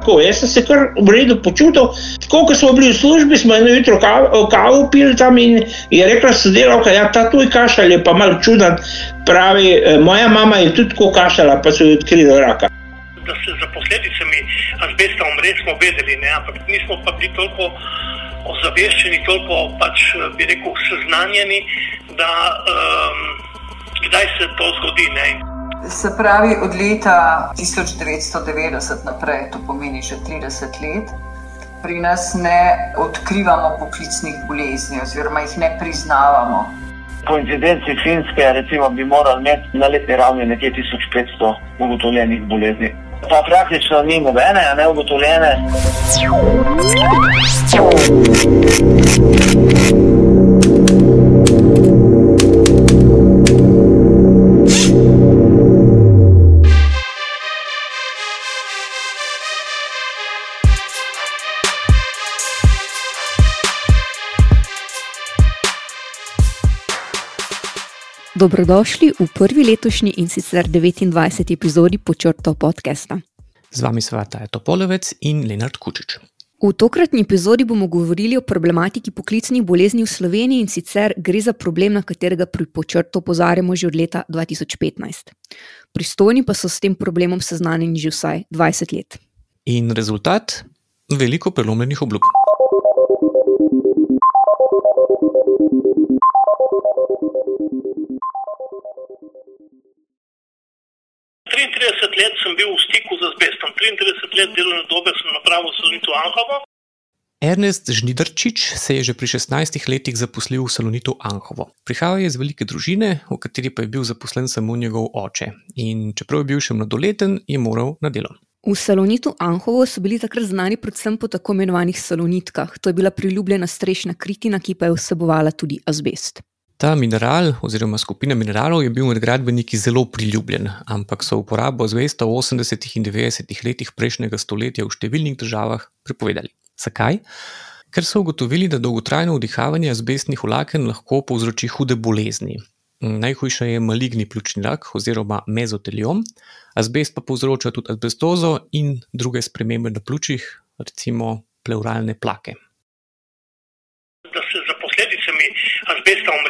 Tako, jaz sem se kar v redu počutil. Tako, ko smo bili v službi, smo eno jutro kavu, kavu pili tam in je rekla sodelavka, da ja, ta tuj kašalj je pa mal čuden. Pravi, "E, moja mama je tudi tako kašala, pa so jo odkrili raka. da se za posledicami azbesta umre, smo vedeli, ne? ampak nismo pa bili toliko ozaveščeni, toliko pač, bi rekel, seznanjeni, da um, kdaj se to zgodi. Ne? Se pravi, od leta 1990 naprej, to pomeni že 30 let, pri nas ne odkrivamo poklicnih bolezni, oziroma jih ne priznavamo. Po incidenci Finske recimo, bi morali imeti na letni ravni nekje 1500 ugotovljenih bolezni. Pa praktično ni nobene, ne ugotovljene. Dobrodošli v prvi letošnji in sicer 29. epizodi Počrtov podcasta. Z vami sva Taja Topolovec in Lenard Kučič. V tokratni epizodi bomo govorili o problematiki poklicnih bolezni v Sloveniji in sicer gre za problem, na katerega pri počrtu opozarjamo že od leta 2015. Pristojni pa so s tem problemom seznanjeni že vsaj 20 let. In rezultat? Veliko prelomljenih obljub. 33 let sem bil v stiku z azbestom, 33 let delovne dobe sem napravil Salonitu Anhovo. Ernest Žnidarčič se je že pri 16 letih zaposlil v Salonitu Anhovo. Prihajal je iz velike družine, v kateri pa je bil zaposlen samo njegov oče. In čeprav je bil še mladoleten, je moral na delo. V Salonitu Anhovo so bili takrat znani predvsem po tako imenovanih salonitkah. To je bila priljubljena strešna kritina, ki pa je vsebovala tudi azbest. Ta mineral oziroma skupina mineralov je bil med gradbeniki zelo priljubljen, ampak so uporabo azbesta v 80. in 90. letih prejšnjega stoletja v številnih državah prepovedali. Zakaj? Ker so ugotovili, da dolgotrajno vdihavanje azbestnih vlaken lahko povzroči hude bolezni. Najhujša je maligni pljučni rak oziroma mezoteliom, azbest pa povzroča tudi azbestozo in druge spremembe na pljučih, recimo pleuralne plake. Da se za posledicami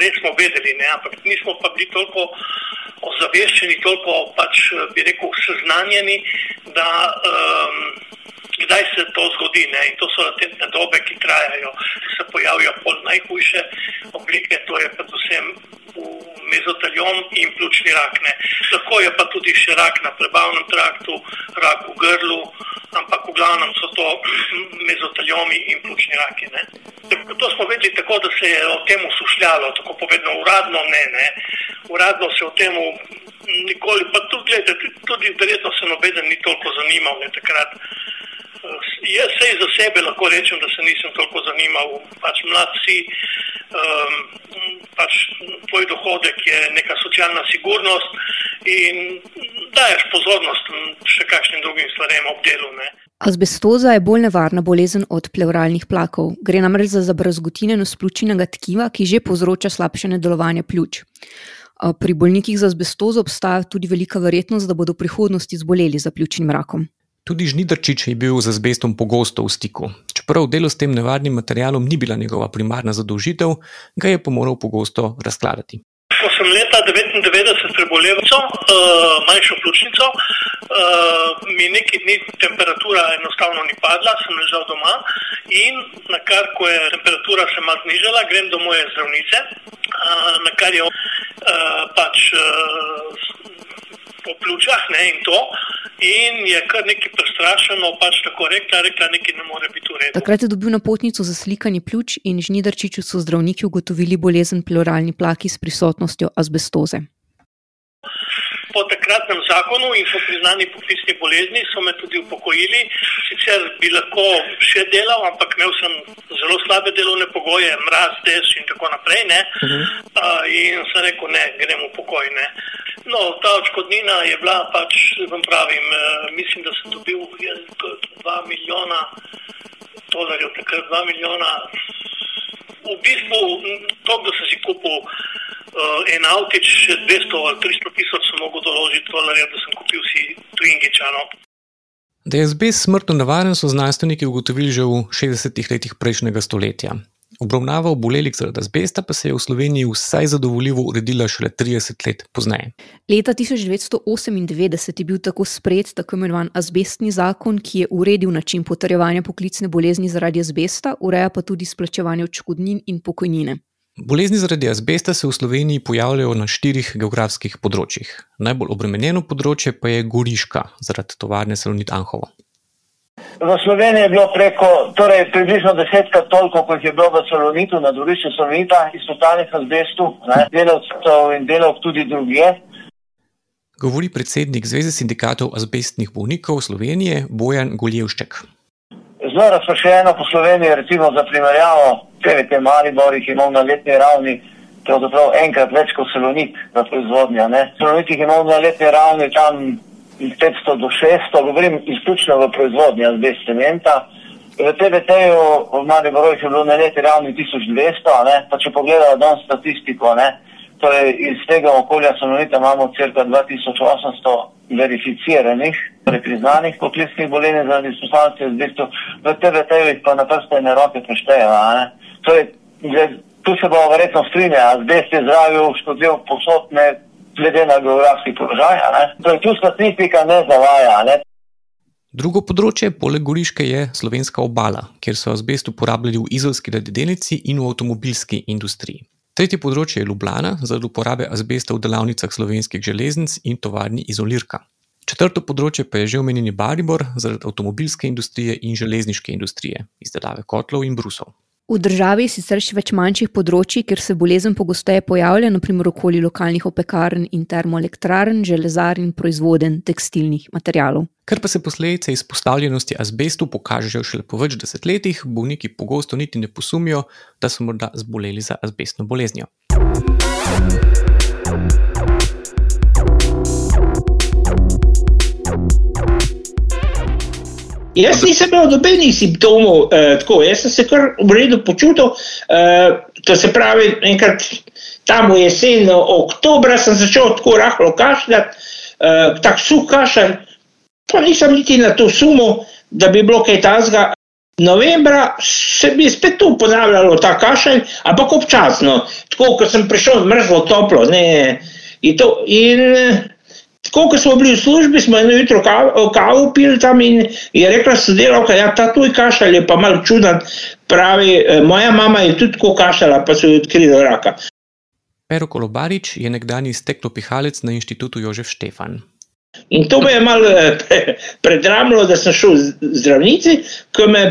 umre, smo vedeli, ne? ampak nismo pa bili toliko ozaveščeni, toliko pač, bi rekel, seznanjeni, da um, kdaj se to zgodi. Ne? In to so latentne dobe, ki trajajo, se pojavijo pol najhujše oblike, to je predvsem mezoteliom in pljučni rak. Ne? Lahko je pa tudi še rak na prebavnem traktu, rak v grlu, ampak v glavnem so to mezoteliomi in pljučni raki. Ne? To smo vedeli tako, da se je o tem usušljalo, tako povedano, uradno ne, ne. Uradno se o tem nikoli, pa tudi, gledajte, tudi verjetno se nobeden ni toliko zanimal ne, takrat. Jaz sej za sebe lahko rečem, da se nisem toliko zanimal, pač mlad si, um, pač tvoj dohodek je neka socialna sigurnost in daješ pozornost še kakšnim drugim stvarem ob delu. Ne. Azbestoza je bolj nevarna bolezen od pleuralnih plakov. Gre namreč za zabrazgotinjenost pljučnega tkiva, ki že povzroča slabšanje delovanja pljuč. Pri bolnikih z azbestozo obstaja tudi velika verjetnost, da bodo v prihodnosti zboleli za pljučnim rakom. Tudi Žnidarčič je bil z azbestom pogosto v stiku. Čeprav delo s tem nevarnim materialom ni bila njegova primarna zadolžitev, ga je pa moral pogosto razkladati. Ko sem leta 1999 prebolel uh, manjšo pljučnico, uh, mi nekaj dni temperatura enostavno ni padla, sem ležal doma in na kar, ko je temperatura se malo znižala, grem do moje zdravnice, uh, na kar je uh, pač uh, po pljučah ne, in to. In je kar nekaj prestrašeno, pač tako rekla, rekla, nekaj ne more biti redu. Takrat je dobil napotnico za slikanje pljuč in Žnidarčiču so zdravniki ugotovili bolezen pleuralni plaki s prisotnostjo azbestoze. Po takratnem zakonu in po priznani poklicni bolezni so me tudi upokojili. Sicer bi lahko še delal, ampak imel sem zelo slabe delovne pogoje, mraz, dež in tako naprej. Uh -huh. uh, in sem rekel, ne, grem v pokoj. Ne. No, ta odškodnina je bila pač, vam pravim, mislim, da sem dobil 2 milijona dolarjev, takrat 2 milijona. V bistvu to, da sem si kupil uh, en avtič, 200 ali 300 tisoč sem mogel doložiti dolarjev, da sem kupil si Twingičano. Da je azbest smrtno nevaren, so znanstveniki ugotovili že v 60-ih letih prejšnjega stoletja. Obravnava obolelih zaradi azbesta pa se je v Sloveniji vsaj zadovoljivo uredila šele 30 let pozneje. Leta 1998 je bil tako sprejet tako imenovan azbestni zakon, ki je uredil način potrjevanja poklicne bolezni zaradi azbesta, ureja pa tudi splačevanje odškodnin in pokojnine. Bolezni zaradi azbesta se v Sloveniji pojavljajo na štirih geografskih področjih. Najbolj obremenjeno področje pa je Goriška, zaradi tovarne Salonit Anhovo. V Sloveniji je bilo preko, torej približno desetkrat toliko, kot je bilo v Salonitu, na dvorišču Salonita, izpostavljenih azbestu, delavcev in delavk tudi drugje. Govori predsednik Zveze sindikatov azbestnih bolnikov Slovenije Bojan Goljevšček. Zelo razpršeno po Sloveniji, recimo za primerjavo, TVT Maribor jih imamo na letni ravni pravzaprav enkrat več kot Salonit za proizvodnjo. Salonit jih imamo na letni ravni tam 500 do 600, govorim izključno v proizvodnji azbest cementa. V TVT-ju v Mariboru jih je bilo na letni ravni 1200, ne? pa če pogledajo danes statistiko, ne? torej iz tega okolja Salonita imamo cirka 2800 verificiranih, torej priznanih poklicnih bolezni zaradi izpostavljenosti azbestu, v TVT-ju jih pa na prste in roke preštejejo. Torej, tu se bomo verjetno strinjali, azbest je zdravju škodljiv posod, ne glede na geografski položaj. Torej, tu statistika ne zavaja. Ne? Drugo področje, poleg Goriške, je slovenska obala, kjer so azbest uporabljali v izolski ledenici in v avtomobilski industriji. Tretje področje je Ljubljana, zaradi uporabe azbesta v delavnicah slovenskih železnic in tovarni izolirka. Četrto področje pa je že omenjeni Baribor, zaradi avtomobilske industrije in železniške industrije, izdelave kotlov in brusov. V državi je sicer še več manjših področji, kjer se bolezen pogosteje pojavlja, naprimer okoli lokalnih opekarn in termoelektrarn, železar in proizvoden tekstilnih materialov. Ker pa se posledice izpostavljenosti azbestu pokažejo šele po več desetletjih, bolniki pogosto niti ne posumijo, da so morda zboleli za azbestno boleznijo. Jaz nisem imel nobenih simptomov, eh, tako jaz sem se kar v redu počutil. Eh, to se pravi, enkrat tam v jesen, oktober, sem začel tako rahlo kašljati, eh, tako suh kašelj, pa nisem niti na to sumo, da bi bilo kaj tazga. Novembra se mi je spet tu ponavljalo ta kašelj, ampak občasno, tako kot sem prišel, mrzlo, toplo. Ne, in to, in, Tako, ko smo bili v službi, smo eno jutro kavo pili tam in je rekla sodelavka, ja, ta tuj kašalj je pa mal čuden. Pravi, e, moja mama je tudi tako kašala, pa so jo odkrili raka. Pero Kolobarič je nekdani steklopihalec na inštitutu Jožef Štefan. In to me je malo e, predramilo, da sem šel zdravnici, ki me je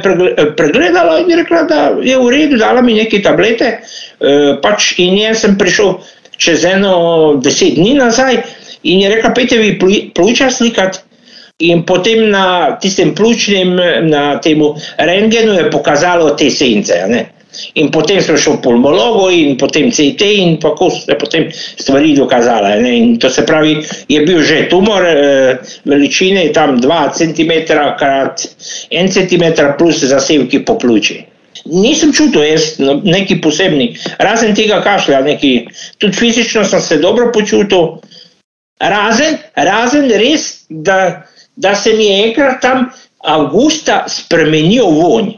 pregledala in je rekla, da je v redu, dala mi neke tablete. E, pač in jaz sem prišel čez eno deset dni nazaj in je rekel, pejte vi pljuča slikati. In potem na tistem pljučnem, na tem rengenu je pokazalo te sence. In potem sem šel v pulmologo in potem CT in tako se potem stvari dokazale. Ne? In to se pravi, je bil že tumor e, veličine tam 2 cm krat 1 cm plus zasevki po pljuči. Nisem čutil jaz neki posebni, razen tega kašlja, neki, tudi fizično sem se dobro počutil, Razen, razen res, da, da se mi je enkrat tam avgusta spremenil vonj.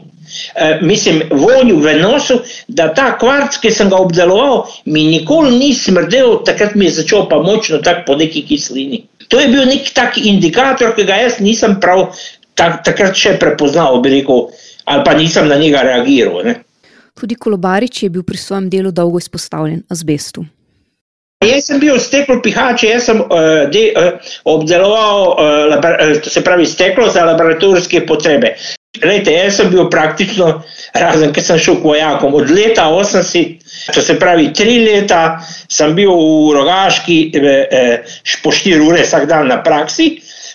E, mislim, vonj v nosu, da ta kvarc, ki sem ga obdeloval, mi nikoli ni smrdel, takrat mi je začel pa močno tak po neki kislini. To je bil nek tak indikator, ki ga jaz nisem prav tak, takrat še prepoznal, bi rekel, ali pa nisem na njega reagiral. Ne. Tudi Kolobarič je bil pri svojem delu dolgo izpostavljen azbestu. Jaz sem bil steklo pihač, jaz sem uh, de, uh, obdeloval uh, se pravi steklo za laboratorijske potrebe. Lejte, jaz sem bil praktično, razen ker sem šel k vojakom, od leta 80, to se pravi tri leta, sem bil v rogaški eh, po štiri ure vsak dan na praksi,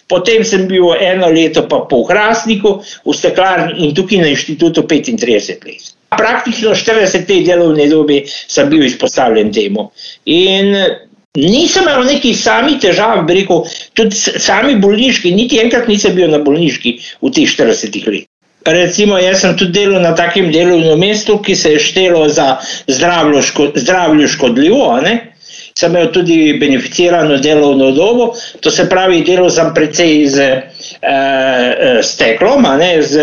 potem sem bil eno leto pa po Hrastniku, v steklarni in tukaj na inštitutu 35 let. Praktično 40 let delovne dobe sem bil izpostavljen temu. In nisem imel nekih samih težav, rekel, tudi sami bolniški, niti enkrat nisem bil na bolniški v teh 40 letih. Recimo, jaz sem tudi delal na takem delovnem mestu, ki se je štelo za zdravlju škodljivo. Sem imel tudi beneficirano delovno dobo, to se pravi, delal sem precej z uh, steklom, ne, z,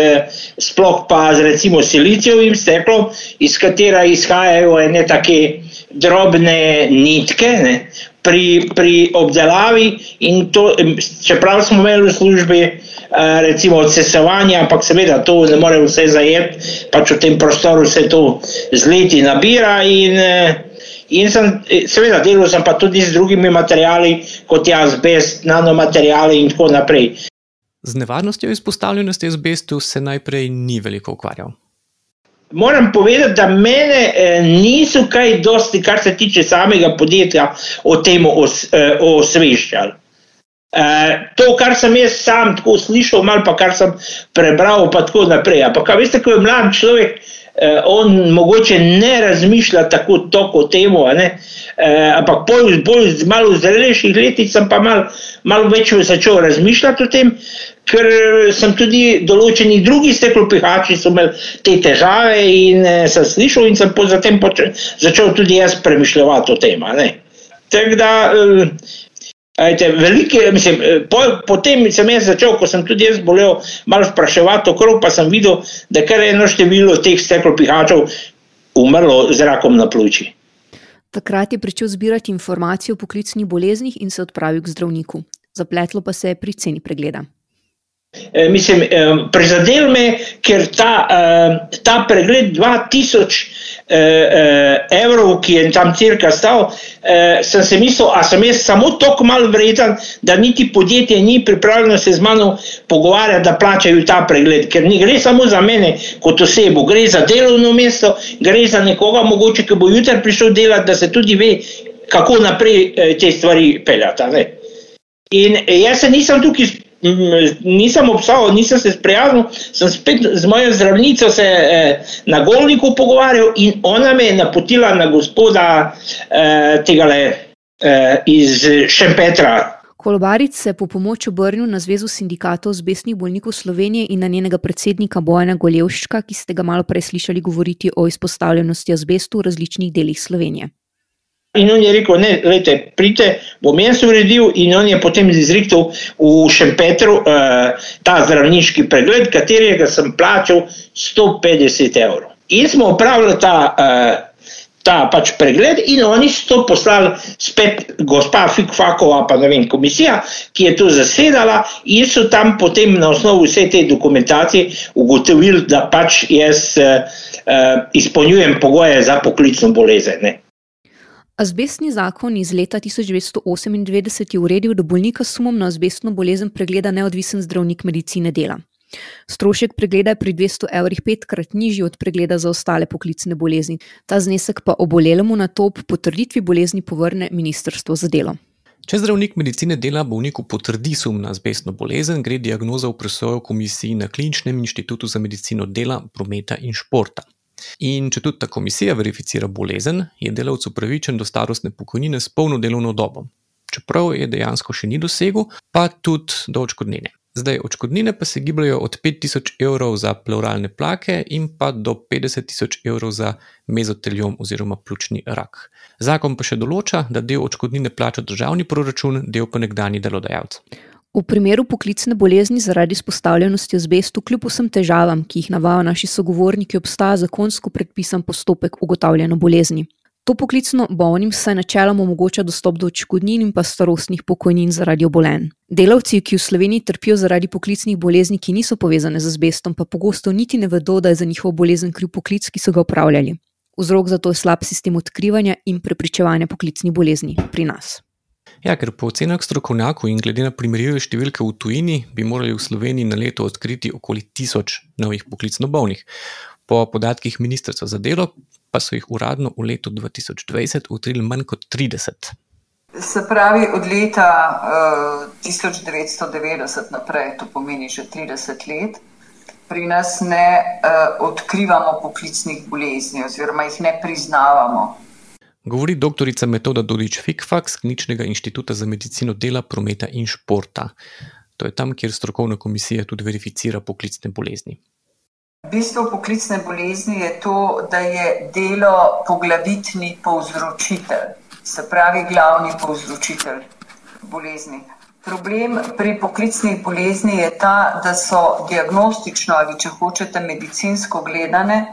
sploh pa z recimo silicijovim steklom, iz katera izhajajo ene take drobne nitke. Ne, Pri, pri obdelavi, in to, čeprav smo imeli v službi, recimo odsesovanje, ampak seveda to ne more vse zajeti, pač v tem prostoru se to z leti nabira. In, in sem, seveda, delal sem pa tudi z drugimi materiali, kot je azbest, nanomateriali in tako naprej. Z nevarnostjo izpostavljenosti azbestu se najprej ni veliko ukvarjal. Moram povedati, da mene eh, niso kaj dosti, kar se tiče samega podjetja, o tem os, eh, osveščali. Eh, to, kar sem jaz sam tako slišal, malo pa kar sem prebral, pa tako naprej. Ampak, veste, ko je mlad človek, on mogoče ne razmišlja tako o tem, ampak bolj, bolj malo v zrelejših letih sem pa malo mal več začel razmišljati o tem ker eh, sem tudi določeni drugi steklopihači so imeli te težave in eh, sem slišal in sem potem začel tudi jaz premišljati o tem. Tako da, eh, ajte, velike, mislim, po, potem sem jaz začel, ko sem tudi jaz bolel, malo spraševati okrog, pa sem videl, da kar eno število teh steklopihačev umrlo z rakom na pljuči. Takrat je pričel zbirati informacije o poklicnih boleznih in se odpravil k zdravniku. Zapletlo pa se je pri ceni pregleda. Eh, mislim, eh, prizadel me, ker ta, eh, ta pregled 2000 evrov, ki je tam cirka stal, sem se mislil, a sem jaz samo tako mal vreden, da niti podjetje ni pripravljeno se z mano pogovarjati, da plačajo ta pregled. Ker ni gre samo za mene kot osebo, gre za delovno mesto, gre za nekoga mogoče, ki bo jutri prišel delati, da se tudi ve, kako naprej te stvari peljata. Ne? In jaz se nisem tukaj nisem obsal, nisem se sprijaznil, sem spet z mojo zdravnico se eh, na Golniku pogovarjal in ona me je napotila na gospoda eh, tega le eh, iz Šempetra. Kolobaric se je po pomoč obrnil na Zvezo sindikatov zbesnih bolnikov Slovenije in na njenega predsednika Bojana Goljevščka, ki ste ga malo prej slišali govoriti o izpostavljenosti azbestu v različnih delih Slovenije. In on je rekel, ne, lejte, pridite, bom jaz uredil in on je potem izriktal v Šempetru uh, ta zdravniški pregled, katerega sem plačal 150 evrov. In smo upravili ta, uh, ta pač pregled in oni so to poslali spet gospa Fikfakova, pa ne vem, komisija, ki je to zasedala in so tam potem na osnovu vse te dokumentacije ugotovili, da pač jaz uh, uh, izpolnjujem pogoje za poklicno bolezen. Ne. Azbestni zakon iz leta 1998 je uredil, da bolnika s sumom na azbestno bolezen pregleda neodvisen zdravnik medicine dela. Strošek pregleda je pri 200 evrih petkrat nižji od pregleda za ostale poklicne bolezni, ta znesek pa obolelemu na to ob potrditvi bolezni povrne Ministrstvo za delo. Če zdravnik medicine dela bolniku potrdi sum na azbestno bolezen, gre diagnoza v presojo komisiji na Kliničnem inštitutu za medicino dela, prometa in športa. In če tudi ta komisija verificira bolezen, je delavec upravičen do starostne pokojnine s polno delovno dobo. Čeprav je dejansko še ni dosegel, pa tudi do očkodnine. Zdaj, očkodnine pa se gibljajo od 5000 evrov za pleuralne plake in pa do 50 tisoč evrov za mezoteliom oziroma pljučni rak. Zakon pa še določa, da del očkodnine plača državni proračun, del pa nekdani delodajalec. V primeru poklicne bolezni zaradi izpostavljenosti azbestu, kljub vsem težavam, ki jih navajajo naši sogovorniki, obstaja zakonsko predpisan postopek ugotavljanja bolezni. To poklicno bolnim se načeloma omogoča dostop do očkodnin in pa starostnih pokojnin zaradi obolenj. Delavci, ki v Sloveniji trpijo zaradi poklicnih bolezni, ki niso povezane z azbestom, pa pogosto niti ne vedo, da je za njihovo bolezen kriv poklic, ki so ga upravljali. Vzrok za to je slab sistem odkrivanja in prepričevanja poklicnih bolezni pri nas. Ja, ker po ocenah strokovnjakov in glede na primerjive številke v tujini, bi morali v Sloveniji na leto odkriti okoli tisoč novih poklicno bolnih. Po podatkih Ministrstva za delo pa so jih uradno v letu 2020 odkrili manj kot 30. Se pravi, od leta uh, 1990 naprej, to pomeni že 30 let, pri nas ne uh, odkrivamo poklicnih bolezni, oziroma jih ne priznavamo. Govori doktorica Metoda Dodič Fikfak z Kliničnega inštituta za medicino dela, prometa in športa. To je tam, kjer strokovna komisija tudi verificira poklicne bolezni. Bistvo poklicne bolezni je to, da je delo poglavitni povzročitelj, se pravi glavni povzročitelj bolezni. Problem pri poklicnih bolezni je ta, da so diagnostično ali če hočete medicinsko gledane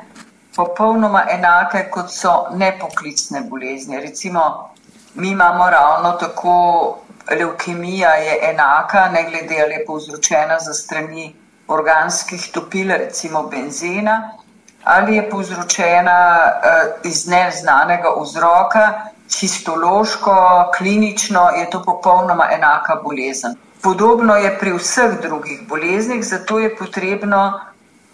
popolnoma enake kot so nepoklicne bolezni. Recimo, mi imamo ravno tako leukemija je enaka, ne glede ali je povzročena za strani organskih topil, recimo benzena, ali je povzročena uh, iz neznanega vzroka, histološko, klinično je to popolnoma enaka bolezen. Podobno je pri vseh drugih boleznih, zato je potrebno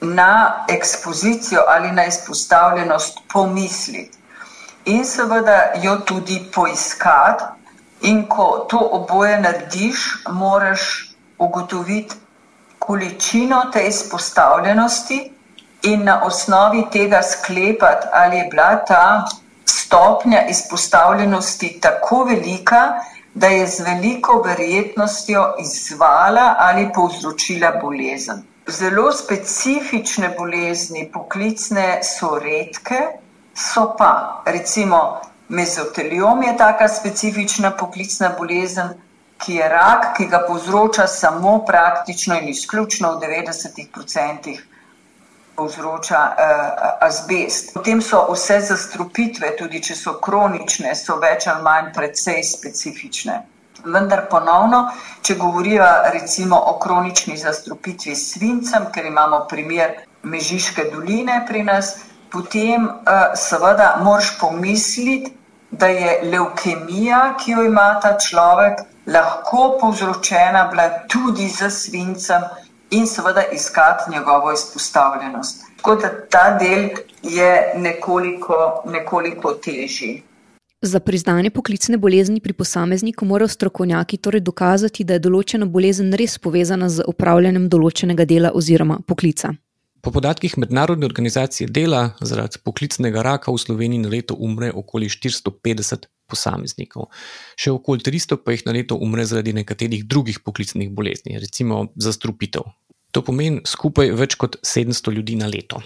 na ekspozicijo ali na izpostavljenost pomisliti in seveda jo tudi poiskati. In ko to oboje narediš, moraš ugotoviti količino te izpostavljenosti in na osnovi tega sklepati, ali je bila ta stopnja izpostavljenosti tako velika, da je z veliko verjetnostjo izvala ali povzročila bolezen. Zelo specifične bolezni, poklicne, so redke, so pa recimo mezoteliom je taka specifična poklicna bolezen, ki je rak, ki ga povzroča samo praktično in izključno v 90% povzroča uh, azbest. Potem so vse zastrupitve, tudi če so kronične, so več ali manj precej specifične. Vendar ponovno, če govorijo recimo o kronični zastrupitvi s svincem, ker imamo primer Mežiške doline pri nas, potem uh, seveda moraš pomisliti, da je leukemija, ki jo ima ta človek, lahko povzročena bila tudi z svincem in seveda iskati njegovo izpostavljenost. Tako da ta del je nekoliko, nekoliko težji. Za priznanje poklicne bolezni pri posamezniku morajo strokovnjaki torej dokazati, da je določena bolezen res povezana z upravljanjem določenega dela oziroma poklica. Po podatkih Mednarodne organizacije dela zaradi poklicnega raka v Sloveniji na leto umre okoli 450 posameznikov, še okoli 300 pa jih na leto umre zaradi nekaterih drugih poklicnih bolezni, recimo zastrupitev. To pomeni skupaj več kot 700 ljudi na leto.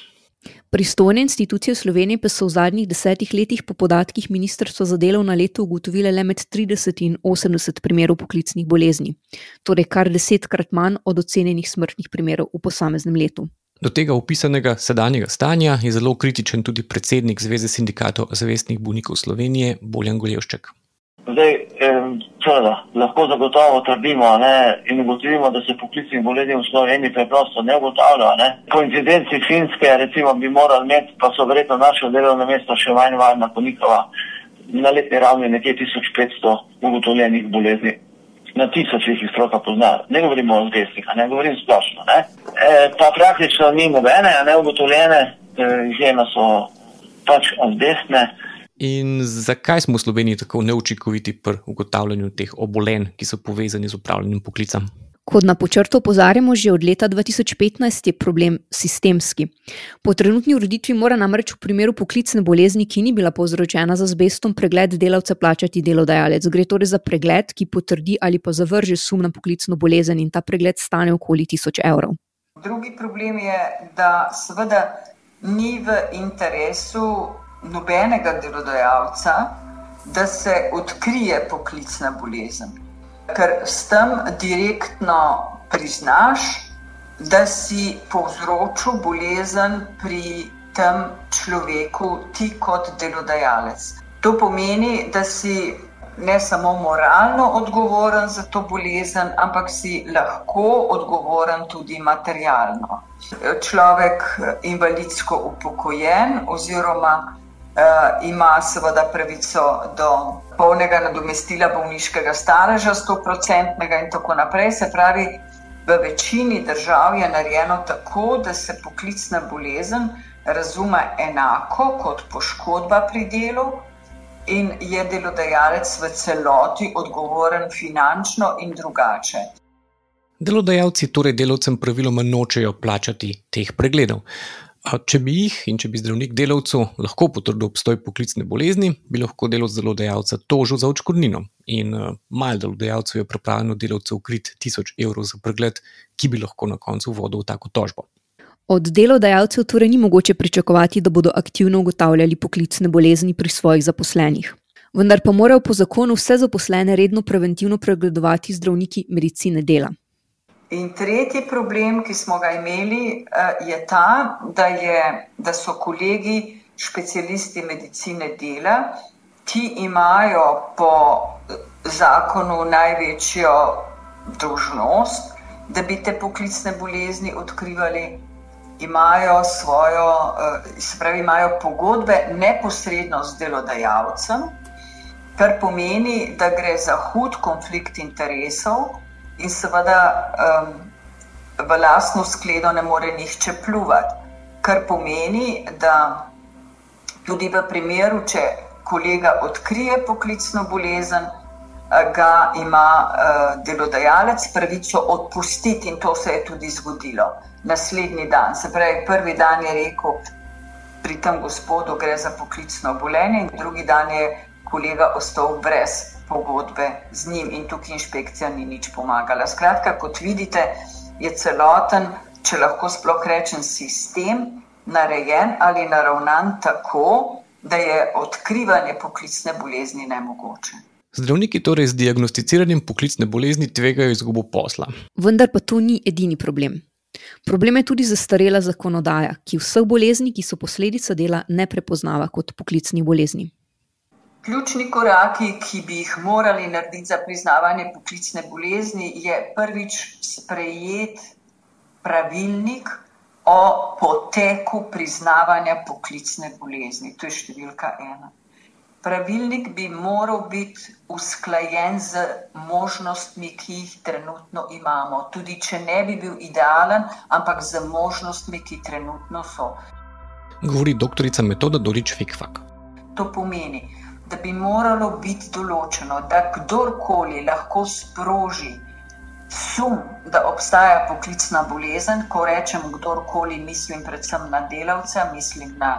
Pristojne institucije v Sloveniji pa so v zadnjih desetih letih po podatkih Ministrstva za delo na leto ugotovile le med 30 in 80 primerov poklicnih bolezni, torej kar desetkrat manj od ocenjenih smrtnih primerov v posameznem letu. Do tega opisanega sedanjega stanja je zelo kritičen tudi predsednik Zveze sindikatov zavestnih bolnikov Slovenije, Boljan Goljevšček. Zdaj, seveda, lahko zagotovo trdimo ne, in ugotovimo, da se poklicnih bolezni v Sloveniji preprosto ne ugotavljajo. Po incidenci Finske, recimo, bi morali imeti, pa so verjetno naše delovno mesto še manj varna, kot njihova, na letni ravni nekje 1500 ugotovljenih bolezni na tisoč jih stroka pozna. Ne govorimo o zdesnih, ne govorim splošno. Ne? E, pa praktično ni nobene, ne ugotovljene, e, izjema so pač zdesne. In zakaj smo v Sloveniji tako neučinkoviti pri ugotavljanju teh obolenj, ki so povezani z upravljanjem poklicem? Kot na počrtu opozarjamo že od leta 2015, je problem sistemski. Po trenutni ureditvi mora namreč v primeru poklicne bolezni, ki ni bila povzročena z azbestom, pregled delavca plačati delodajalec. Gre torej za pregled, ki potrdi ali pa zavrže sum na poklicno bolezen in ta pregled stane okoli 1000 evrov. Drugi problem je, da seveda ni v interesu nobenega delodajalca, da se odkrije poklicna bolezen ker s tem direktno priznaš, da si povzročil bolezen pri tem človeku, ti kot delodajalec. To pomeni, da si ne samo moralno odgovoren za to bolezen, ampak si lahko odgovoren tudi materialno. Človek invalidsko upokojen oziroma uh, ima seveda pravico do polnega nadomestila bolniškega staleža, 100-odstotnega in tako naprej. Se pravi, v večini držav je narejeno tako, da se poklicna bolezen razume enako kot poškodba pri delu. In je delodajalec v celoti odgovoren finančno in drugače. Delodajalci torej delavcem praviloma nočejo plačati teh pregledov. Če bi jih in če bi zdravnik delavcu lahko potrdil obstoj poklicne bolezni, bi lahko delovec delodajalca tožil za očkodnino. In uh, malo delodajalcev je pripravljeno delavcu ukriti 1000 evrov za pregled, ki bi lahko na koncu vodil v tako tožbo. Od delodajalcev torej ni mogoče pričakovati, da bodo aktivno ugotavljali poklicne bolezni pri svojih zaposlenih. Vendar pa morajo po zakonu vse zaposlene redno preventivno pregledovati zdravniki medicine dela. In tretji problem, ki smo ga imeli, eh, je ta, da, je, da so kolegi specialisti medicine dela, ki imajo po zakonu največjo dožnost, da bi te poklicne bolezni odkrivali, imajo svojo, eh, pravi, imajo pogodbe neposredno z delodajalcem, kar pomeni, da gre za hud konflikt interesov in seveda um, v lastno skledo ne more nihče pluvati. Kar pomeni, da tudi v primeru, če kolega odkrije poklicno bolezen, ga ima uh, delodajalec pravico odpustiti, in to se je tudi zgodilo. Naslednji dan, se pravi, prvi dan je rekel, pri tem gospodu gre za poklicno obolenje, in drugi dan je kolega ostal brez pogodbe z njim, in tukaj inšpekcija ni nič pomagala. Skratka, kot vidite, je celoten, če lahko sploh rečem, sistem narejen ali naravnan tako, da je odkrivanje poklicne bolezni nemogoče. Zdravniki torej z diagnosticiranjem poklicne bolezni tvegajo izgubo posla. Vendar pa to ni edini problem. Problem je tudi zastarela zakonodaja, ki vseh bolezni, ki so posledica dela, ne prepoznava kot poklicni bolezni. Ključni koraki, ki bi jih morali narediti za priznavanje poklicne bolezni, je prvič sprejet pravilnik o poteku priznavanja poklicne bolezni. To je številka ena. Pravilnik bi moral biti usklajen z možnostmi, ki jih trenutno imamo. Tudi če ne bi bil idealen, ampak z možnostmi, ki trenutno so. Govori doktorica metoda Dorič Fikfak. To pomeni, da bi moralo biti določeno, da kdorkoli lahko sproži sum, da obstaja poklicna bolezen, ko rečem kdorkoli, mislim predvsem na delavca, mislim na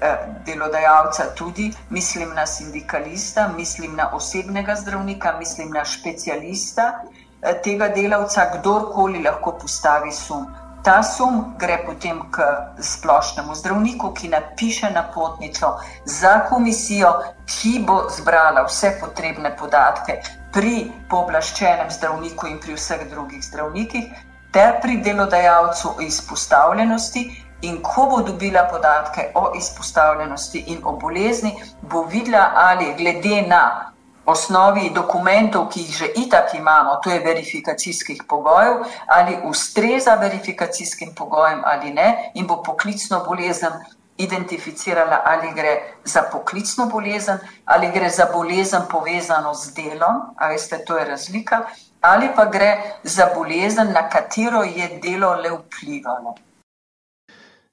Eh, delodajalca tudi, mislim na sindikalista, mislim na osebnega zdravnika, mislim na specialista eh, tega delavca, kdorkoli lahko postavi sum. Ta sum gre potem k splošnemu zdravniku, ki napiše napotnico za komisijo, ki bo zbrala vse potrebne podatke pri pooblaščenem zdravniku in pri vseh drugih zdravnikih, ter pri delodajalcu o izpostavljenosti. In ko bo dobila podatke o izpostavljenosti in o bolezni, bo videla, ali glede na osnovi dokumentov, ki jih že itak imamo, to je verifikacijskih pogojev, ali ustreza verifikacijskim pogojem ali ne, in bo poklicno bolezen identificirala, ali gre za poklicno bolezen, ali gre za bolezen povezano z delom, a veste, to je razlika, ali pa gre za bolezen, na katero je delo le vplivalo.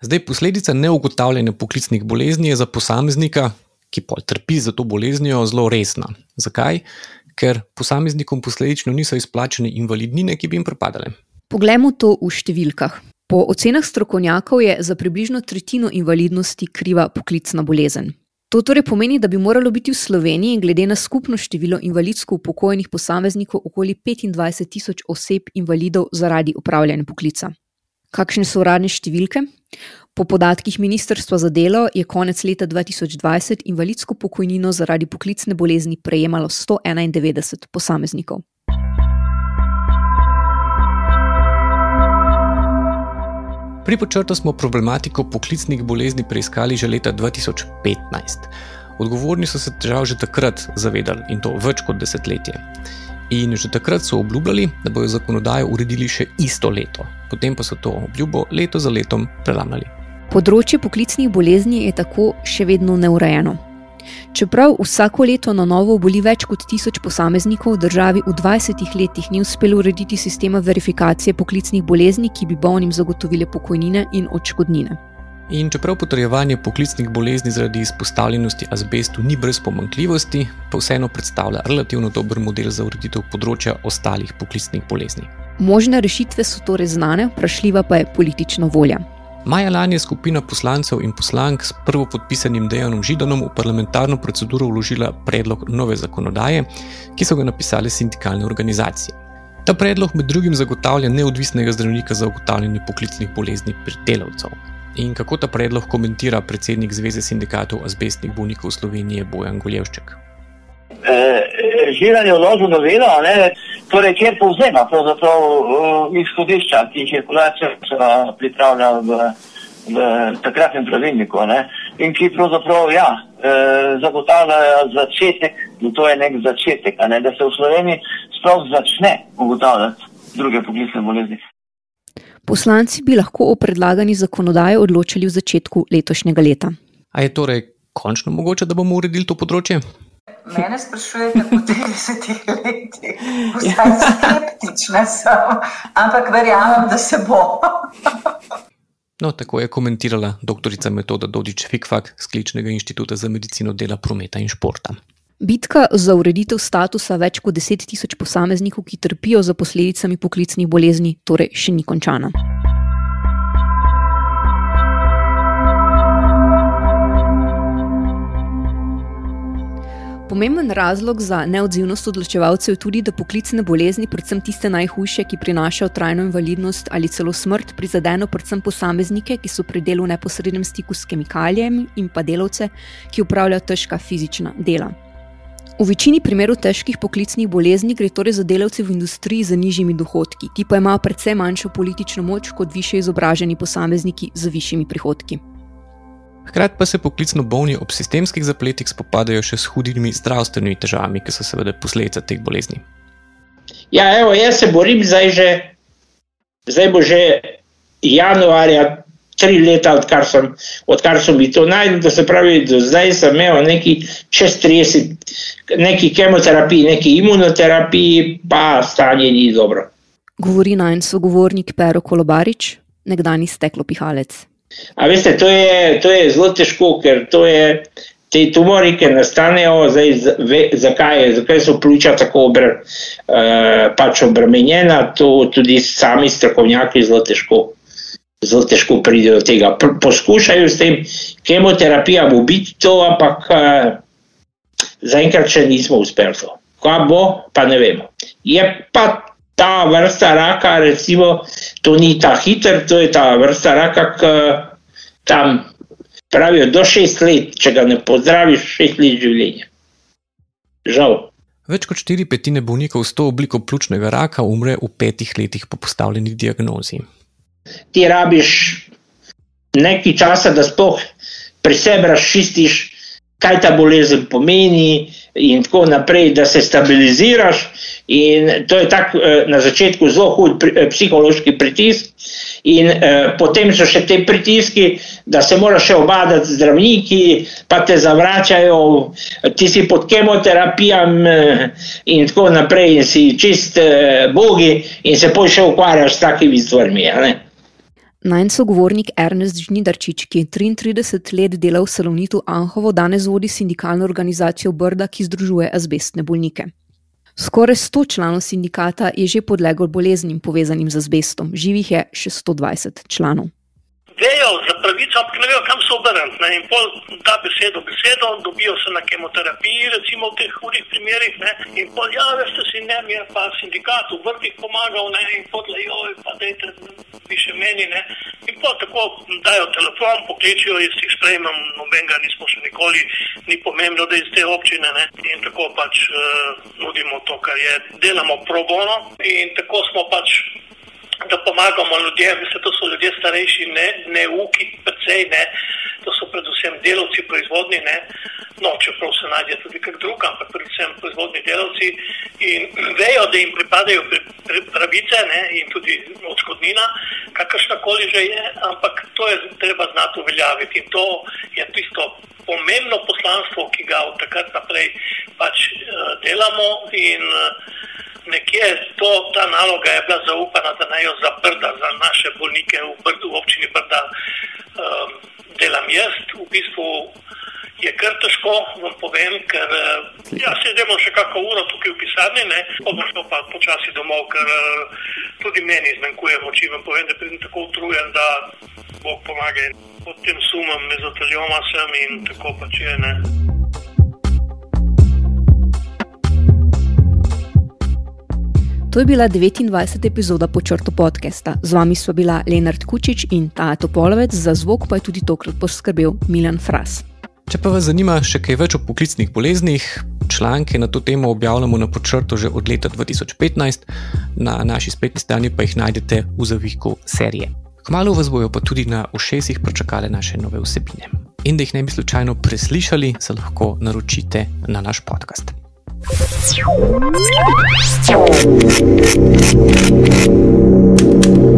Zdaj, posledica neugotavljanja poklicnih bolezni je za posameznika, ki pa trpi za to boleznijo, zelo resna. Zakaj? Ker posameznikom posledično niso izplačene invalidnine, ki bi jim pripadale. Poglejmo to v številkah. Po ocenah strokovnjakov je za približno tretjino invalidnosti kriva poklicna bolezen. To torej pomeni, da bi moralo biti v Sloveniji, glede na skupno število invalidsko upokojenih posameznikov, okoli 25 tisoč oseb invalidov zaradi upravljanja poklica. Kakšne so uradne številke? Po podatkih Ministrstva za delo je konec leta 2020 invalidsko pokojnino zaradi poklicne bolezni prejemalo 191 posameznikov. Pri počrtu smo problematiko poklicnih bolezni preiskali že leta 2015. Odgovorni so se težav že takrat zavedali in to več kot desetletje. In že takrat so obljubljali, da bodo zakonodajo uredili še isto leto, potem pa so to obljubo leto za letom prelamljali. Področje poklicnih bolezni je tako še vedno neurejeno. Čeprav vsako leto na novo boli več kot tisoč posameznikov, državi v 20 letih ni uspelo urediti sistema verifikacije poklicnih bolezni, ki bi bolnim zagotovile pokojnine in odškodnine. In čeprav potrjevanje poklicnih bolezni zaradi izpostavljenosti azbestu ni brez pomankljivosti, pa vseeno predstavlja relativno dober model za ureditev področja ostalih poklicnih bolezni. Možne rešitve so torej znane, vprašljiva pa je politična volja. Maja lani je skupina poslancev in poslank s prvo podpisanim Dejanom Židanom v parlamentarno proceduro vložila predlog nove zakonodaje, ki so ga napisali sindikalne organizacije. Ta predlog med drugim zagotavlja neodvisnega zdravnika za ugotavljanje poklicnih bolezni pri delavcev. In kako ta predlog komentira predsednik Zveze sindikatov azbestnih bolnikov Slovenije Bojan Goljevšček? Eh, Žiran je vložil novelo, ne, torej, kjer povzema pravzaprav uh, izhodišča, ki jih je kulacija pripravlja v, v takratnem pravilniku ne, in ki pravzaprav ja, eh, zagotavljajo začetek, to je nek začetek, ne, da se v Sloveniji sploh začne ugotavljati druge poklicne bolezni. Poslanci bi lahko o predlagani zakonodaji odločili v začetku letošnjega leta. A je torej končno mogoče, da bomo uredili to področje? Mene sprašujete po 30 letih, vsaj skeptična sem, ampak verjamem, da se bo. No, tako je komentirala doktorica Metoda Dodič Fikfak z Kličnega inštituta za medicino dela, prometa in športa. Bitka za ureditev statusa več kot 10 tisoč posameznikov, ki trpijo za posledicami poklicnih bolezni, torej še ni končana. Pomemben razlog za neodzivnost odločevalcev je tudi, da poklicne bolezni, predvsem tiste najhujše, ki prinašajo trajno invalidnost ali celo smrt, prizadeno predvsem posameznike, ki so pri delu v neposrednem stiku s kemikalijami in pa delavce, ki upravljajo težka fizična dela. V večini primerov težkih poklicnih bolezni gre torej za delavce v industriji z nižjimi dohodki, ti pa imajo predvsem manjšo politično moč kot više izobraženi posamezniki z višjimi prihodki. Hkrati pa se poklicno bolni ob sistemskih zapletih spopadajo še s hudimi zdravstvenimi težavami, ki so seveda posledica teh bolezni. Ja, evo, jaz se borim zdaj že, zdaj bo že januarja tri leta, odkar sem, odkar sem mi to najdel, da se pravi, do zdaj sem imel neki čez 30, neki kemoterapiji, neki imunoterapiji, pa stanje ni dobro. Govori naj en sogovornik Pero Kolobarič, nekdani steklopihalec. A veste, to je, to je zelo težko, ker to je. Te tumori, ki nastanejo, zdaj, ve, zakaj, zakaj so pljuča tako obr, uh, pač obremenjena, to tudi sami strokovnjaki zelo težko zelo težko pride do tega. Poskušajo s tem kemoterapija ubiti to, ampak uh, zaenkrat še nismo uspeli to. Kaj bo, pa ne vemo. Je pa ta vrsta raka, recimo, to ni ta hiter, to je ta vrsta raka, ki tam pravijo do šest let, če ga ne pozdraviš, šest let življenja. Žal. Več kot štiri petine bolnikov s to obliko pljučnega raka umre v petih letih po postavljeni diagnozi ti rabiš nekaj časa, da sploh pri sebi razčistiš, kaj ta bolezen pomeni, in tako naprej, da se stabiliziraš. In to je tako eh, na začetku zelo hud eh, psihološki pritisk, in eh, potem so še te pritiski, da se moraš še obadati z zdravniki, pa te zavračajo, ti si pod kemoterapijami eh, in tako naprej, in si čist eh, bogi, in se poj še ukvarjaš s takimi stvarmi. Najn sogovornik Ernest Žnidarčič, ki je 33 let delal v Salonitu Anhovo, danes vodi sindikalno organizacijo Brda, ki združuje azbestne bolnike. Skoraj 100 članov sindikata je že podleglo boleznim povezanim z azbestom, živih je še 120 članov vejo za pravico, ampak ne vejo, kam se obrniti. In pol da besedo, besedo, dobijo se na kemoterapiji, recimo v teh hudih primerih. Ne? In pol ja, veste si, ne, mi je pa sindikat v vrtih pomagal, ne? in pol meni. Ne? In pol tako dajo telefon, pokličijo, jaz jih sprejmem, nobenega nismo še nikoli, ni pomembno, da iz te občine. Ne? In tako pač uh, nudimo to, kar je, delamo pro bono in tako smo pač da pomagamo ljudem, mislim, to so ljudje starejši, ne, ne uki, precej ne, to so predvsem delavci proizvodni, ne, no, čeprav se najde tudi kak drug, ampak predvsem proizvodni delavci. In vejo, da jim pripadajo pravice ne, in tudi odškodnina, kakršna koli že je, ampak to je treba znati uveljaviti. In to je tisto pomembno poslanstvo, ki ga od takrat naprej pač uh, delamo. In uh, nekje to, ta naloga je bila zaupana, da naj jo zaprda za naše bolnike v, Brdu, v občini Brda. Um, delam jaz, v bistvu je kar težko, vam povem, ker eh, ja, sedemo še kako uro tukaj v pisarni, ne, pa šel pa počasi domov, ker uh, tudi meni zmanjkuje moči. Vam povem, da pridem tako utrujen, da Bog pomaga. Pod tem sumom mezotelioma sem in tako pač je. Ne. To je bila 29. epizoda počrto podcasta. Z vami sva bila Leonard Kučič in Tato Polovec, za zvok pa je tudi tokrat poskrbel Milan Fras. Če pa vas zanima še kaj več o poklicnih boleznih, članke na to temo objavljamo na počrtu že od leta 2015, na naši spletni strani pa jih najdete v zaviku serije. Kmalo vas bojo pa tudi na ušesih pričakale naše nove vsebine. In da jih ne bi slučajno preslišali, se lahko naročite na naš podcast. Thank you.